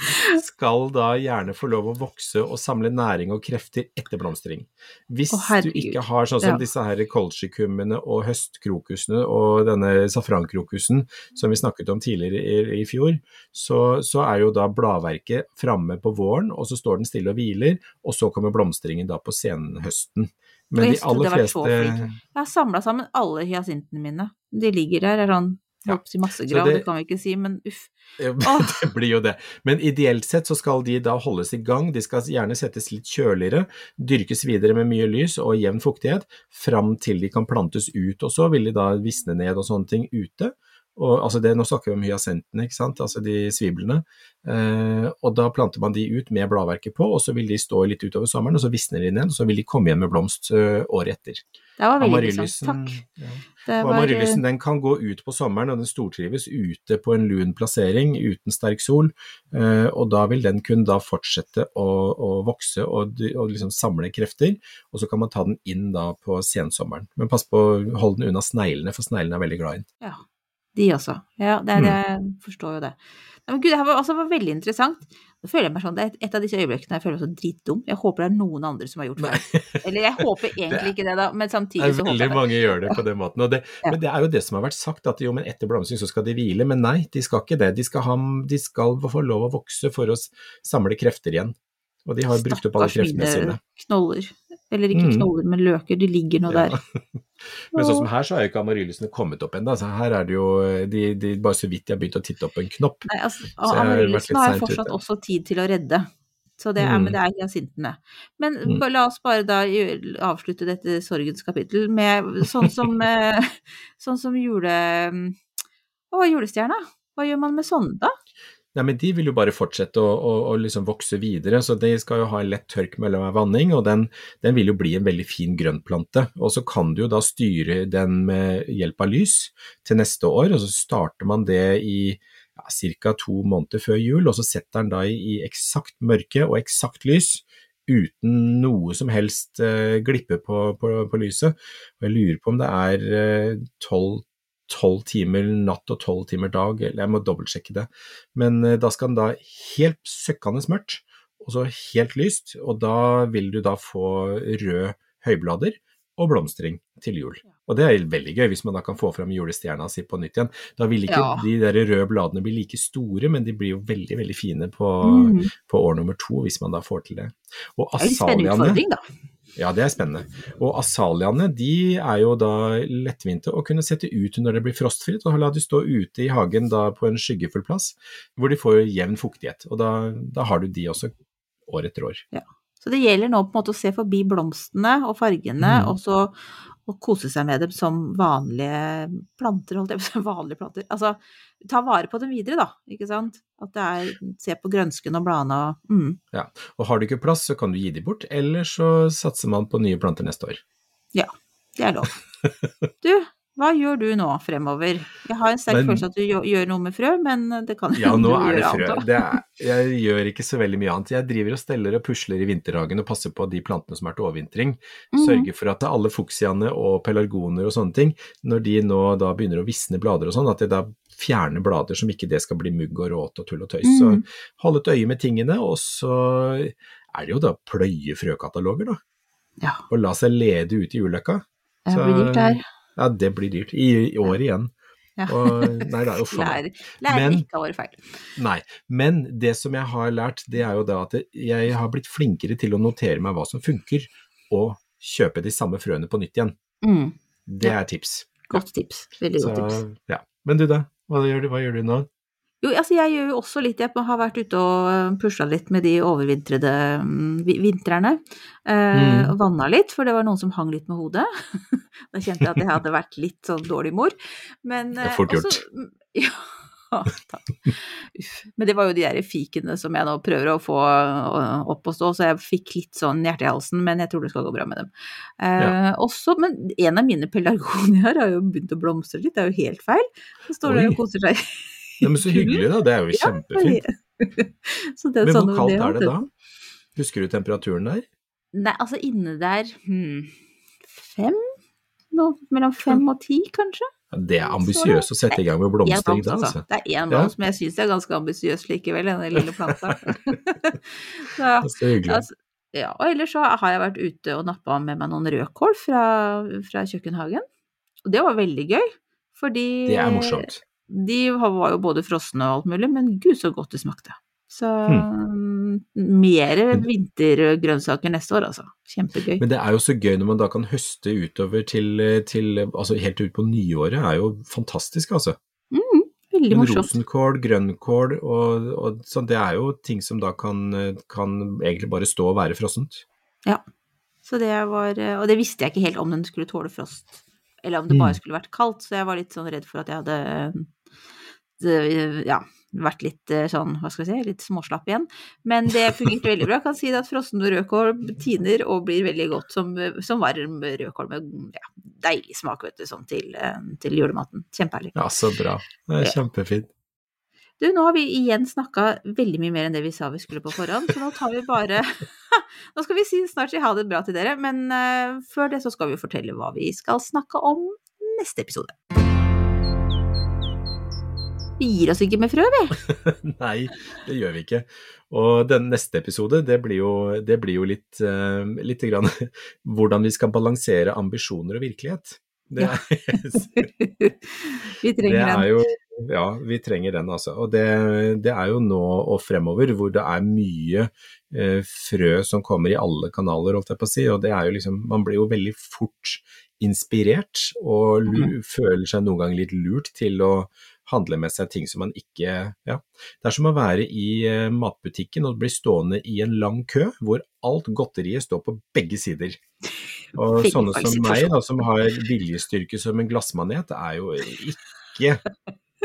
skal da gjerne få lov å vokse og samle næring og krefter etter blomstring. Hvis oh, du ikke har sånn som Ja. disse her kolsjikummene og høstkrokusene og denne safrankrokusen som vi snakket om tidligere i, i fjor, så, så er jo da bladverket framme på våren, og så står den stille og hviler, og så kommer blomstringen da på senhøsten. Men de Jeg trodde aller fleste. Jeg har samla sammen alle hyasintene mine. De ligger der, er sånn Ja. si massegrav, det... det- kan vi ikke si, men uff. Ja, men det blir jo det. Men ideelt sett så skal de da holdes i gang, de skal gjerne settes litt kjøligere, dyrkes videre med mye lys og jevn fuktighet, fram til de kan plantes ut, og så vil de da visne ned og sånne ting ute. Og, altså det, nå snakker vi om hyasentene, ikke sant, altså de sviblene. Eh, og da planter man de ut med bladverket på, og så vil de stå litt utover sommeren, og så visner de ned, og så vil de komme igjen med blomst eh, året etter. Det var veldig interessant. Takk. ja. Det var, amaryllysen den kan gå ut på sommeren, og den stortrives ute på en lun plassering uten sterk sol. eh, Og da vil den kunne da fortsette å, å vokse og, og liksom samle krefter, og så kan man ta den inn da på sensommeren. Men pass på å holde den unna sneglene, for sneglene er veldig glad i den. Ja, de også. Ja, det er, Mm. jeg forstår jo det. Men gud, det her var, altså, var veldig interessant. Nå føler jeg meg sånn, Det er et- et av disse øyeblikkene jeg føler meg så dritdum. Jeg håper det er noen andre som har gjort det. Eller jeg håper egentlig ikke det, da, men samtidig så håper jeg det. Veldig mange gjør det på den måten. Det, Ja. Men det er jo det som har vært sagt, at jo, men etter blomstring så skal de hvile. Men nei, de skal ikke det. De skal, ha, de skal få lov å vokse for å samle krefter igjen. Og de har brukt opp alle Stakkars kreftene mine sine. knoller. Eller ikke Mm. knoller, men løker. De ligger nå Ja. der. Men sånn som her, så er jo ikke amaryllisene kommet opp ennå. Her er det jo de, de, bare så vidt de har begynt å titte opp en knopp. Nei, altså, Så jeg har har fortsatt ute. også tid til å redde. Så det er, Mm. men det er hyasintene. Men Mm. la oss bare da avslutte dette sorgens kapittel med sånn som, eh, sånn som jule... Å, julestjerna. Hva gjør man med sånne, da? Nei, men De vil jo bare fortsette å, liksom vokse videre, så de skal jo ha en lett tørk mellom hver vanning, og den, den vil jo bli en veldig fin grøntplante. Og så kan du jo da styre den med hjelp av lys til neste år, og så starter man det i ja, to måneder før jul, og så setter den da i, i eksakt mørke og eksakt lys. Uten noe som helst eh, glippe på, på, på lyset. Og jeg lurer på om det er tolv tolv timer natt og tolv timer dag, eller jeg må dobbeltsjekke det. Men eh, da skal den da helt søkkende mørkt, og så helt lyst, og da vil du da få røde høyblader og blomstring til jul. Og det er veldig gøy hvis man da kan få fram julestjerna si på nytt igjen. Da vil ikke Ja. de der røde bladene bli like store, men de blir jo veldig, veldig fine på, Mm. på år nummer to, hvis man da får til det. Og Det ja, det er spennende. Og asaliaene de er jo da lettvinte å kunne sette ut når det blir frostfritt, og la de stå ute i hagen da på en skyggefull plass, hvor de får jevn fuktighet. Og da, da har du de også år etter år. Ja. Så det gjelder nå på en måte å se forbi blomstene og fargene, Mm. og så og kose seg med dem som vanlige planter, holdt jeg på å si. Vanlige planter. Altså, ta vare på dem videre, da. Ikke sant? At det er Se på grønsken og bladene og mm. Og har du ikke plass, så kan du gi de bort, eller så satser man på nye planter neste år. Ja. Det er lov. Du, Hva gjør du nå fremover? Jeg har en sterk Men- følelse at du gjør, noe med frø, men det kan Ja, nå er det frø. Det er, jeg gjør ikke så veldig mye annet. Jeg driver og steller og pusler i vinterhagen og passer på de plantene som er til overvintring. Mhm. Sørger for at alle fuksiaene og pelargoner og sånne ting, når de nå da begynner å visne blader og sånn, at jeg da fjerner blader som ikke det skal bli mugg og råt og tull og tøys. Så Mhm. hold et øye med tingene, og så er det jo da pløye frøkataloger, da. Ja, Og la seg lede ut i ulykka. det blir dyrt der. Ja, det blir dyrt. I, i år igjen. Ja. Og, nei, det er jo meg. Lærer, lærer Men- ikke av våre feil. Nei, men det som jeg har lært, det er jo da at jeg har blitt flinkere til å notere meg hva som funker, og kjøpe de samme frøene på nytt igjen. Mm, Det Ja. er tips. godt tips. Veldig Så, godt tips. ja. Men du da, hva gjør du, hva gjør du nå? Jo, altså jeg gjør jo også litt, jeg har vært ute og pusla litt med de overvintrede mm, vintrene. Eh, Mm. Vanna litt, for det var noen som hang litt med hodet. da kjente jeg at jeg hadde vært litt sånn dårlig mor. Men, Det er eh, fort også- gjort. Ja, takk. Uff. Men det var jo de der fikene som jeg nå prøver å få opp og stå, så jeg fikk litt sånn hjerte i halsen, men jeg tror det skal gå bra med dem. Eh, også, men en av mine pelargonier har jo begynt å blomstre litt, det er jo helt feil. Så står det og koser seg. Ja, men så hyggelig da, det er jo kjempefint. Men hvor kaldt er det da? Husker du temperaturen der? Nei, altså inne der hmm, fem? Noe mellom fem og ti, kanskje? Ja, det er ambisiøst å sette i gang med blomstring da, altså. altså. Det er én blomst, men jeg syns det er ganske ambisiøst likevel, denne lille planta. så, Det er Så hyggelig. altså, ja, og ellers så har jeg vært ute og nappa med meg noen rødkål fra, fra kjøkkenhagen. Og det var veldig gøy, fordi Det er morsomt. De var jo både frosne og alt mulig, men gud så godt det smakte. Så Hmm. mer vintergrønnsaker neste år, altså. Kjempegøy. Men det er jo så gøy når man da kan høste utover til, til altså helt ut på nyåret, er jo fantastisk, altså. Mm, veldig Men morsomt. rosenkål, grønnkål og, og sånn, det er jo ting som da kan, kan egentlig bare stå og være frossent. Så det var Og det visste jeg ikke helt om den skulle tåle frost, eller om det bare Mm. skulle vært kaldt, så jeg var litt sånn redd for at jeg hadde ja, vært litt eh, sånn, hva skal vi si, litt småslapp igjen. Men det fungerte veldig bra. Jeg kan si det at frossen rødkål tiner og blir veldig godt som, som varm rødkål med ja, deilig smak, vet du, sånn til, eh, til julematen. Kjempeherlig. Ja, så bra. Det er kjempefint. Du, nå har vi igjen snakka veldig mye mer enn det vi sa vi skulle på forhånd, så nå tar vi bare Nå skal vi si, snart si ha det bra til dere, men eh, før det så skal vi fortelle hva vi skal snakke om neste episode. Vi gir oss ikke med frø, vi. Nei, det gjør vi ikke. Og den neste episode, det blir jo, det blir jo litt, uh, litt grann hvordan vi skal balansere ambisjoner og virkelighet. Det, Ja. vi trenger er den. jo Ja, vi trenger den, altså. Og det, det er jo nå og fremover hvor det er mye eh, frø som kommer i alle kanaler, holdt jeg på å si. Og det er jo liksom Man blir jo veldig fort inspirert og lu, føler seg noen ganger litt lurt til å handle med seg ting som man ikke Ja. Det er som å være i eh, matbutikken og bli stående i en lang kø hvor alt godteriet står på begge sider. Og sånne som meg, da, som har viljestyrke som en glassmanet, er jo ikke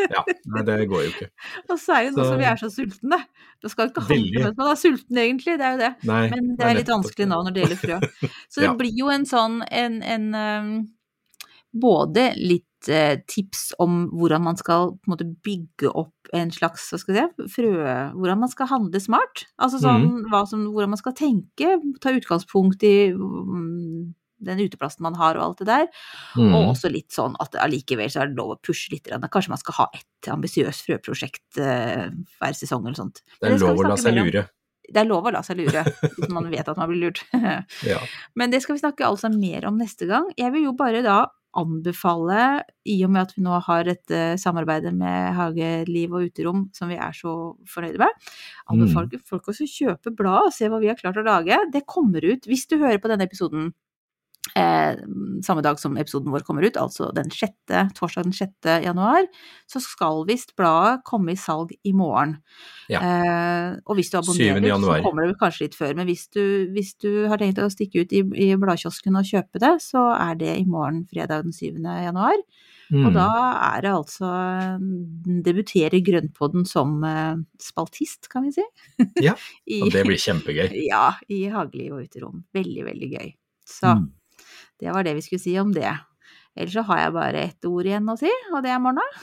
Ja, nei, det går jo ikke. Og så er det nå Så- som vi er så sultne. Det skal ikke handle at man er sulten, egentlig. Det er jo det. Nei, Men det er litt vanskelig nå når det gjelder frø. Så det Ja. blir jo en sånn en, en um, Både litt tips om hvordan man skal måte bygge opp en slags hva skal jeg si, frø... Hvordan man skal handle smart. Altså sånn mm. som, hvordan man skal tenke. Ta utgangspunkt i mm, den uteplassen man har og alt det der. Mm. Og også litt sånn at allikevel så er det lov å pushe litt. Kanskje man skal ha et ambisiøst frøprosjekt uh, hver sesong eller sånt. Det er lov å la seg lure. Det er lov å la seg lure, hvis man vet at man blir lurt. Ja. Men det skal vi snakke altså mer om neste gang. Jeg vil jo bare da anbefale, i og med at vi nå har dette samarbeidet med Hageliv og Uterom som vi er så fornøyde med, anbefaler folk også å kjøpe bladet og se hva vi har klart å lage. Det kommer ut, hvis du hører på denne episoden eh, samme dag som episoden vår kommer ut, altså den sjette, torsdag den 6. januar, så skal visst bladet komme i salg i morgen. Ja. Eh, og hvis du abonnerer, så kommer det kanskje litt før. Men hvis du, hvis du har tenkt å stikke ut i, i bladkiosken og kjøpe det, så er det i morgen, fredag den 7. januar. Mm. Og da er det altså Debuterer Grønnpodden som eh, spaltist, kan vi si. Ja, Og det blir kjempegøy. ja, i Hageliv og Uterom. Veldig, veldig gøy. Så Mm. Det var det vi skulle si om det. Ellers så har jeg bare ett ord igjen å si, og det er morna.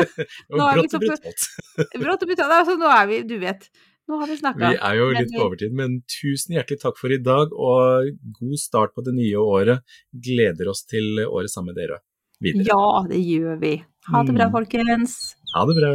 Er brått og brutalt. Brått og brutalt, altså nå er vi, du vet, nå har vi snakka. Vi er jo litt på overtid, men tusen hjertelig takk for i dag, og god start på det nye året. Gleder oss til året sammen med dere videre. Ja, det gjør vi. Ha det bra, Mm. folkens. Ha det bra.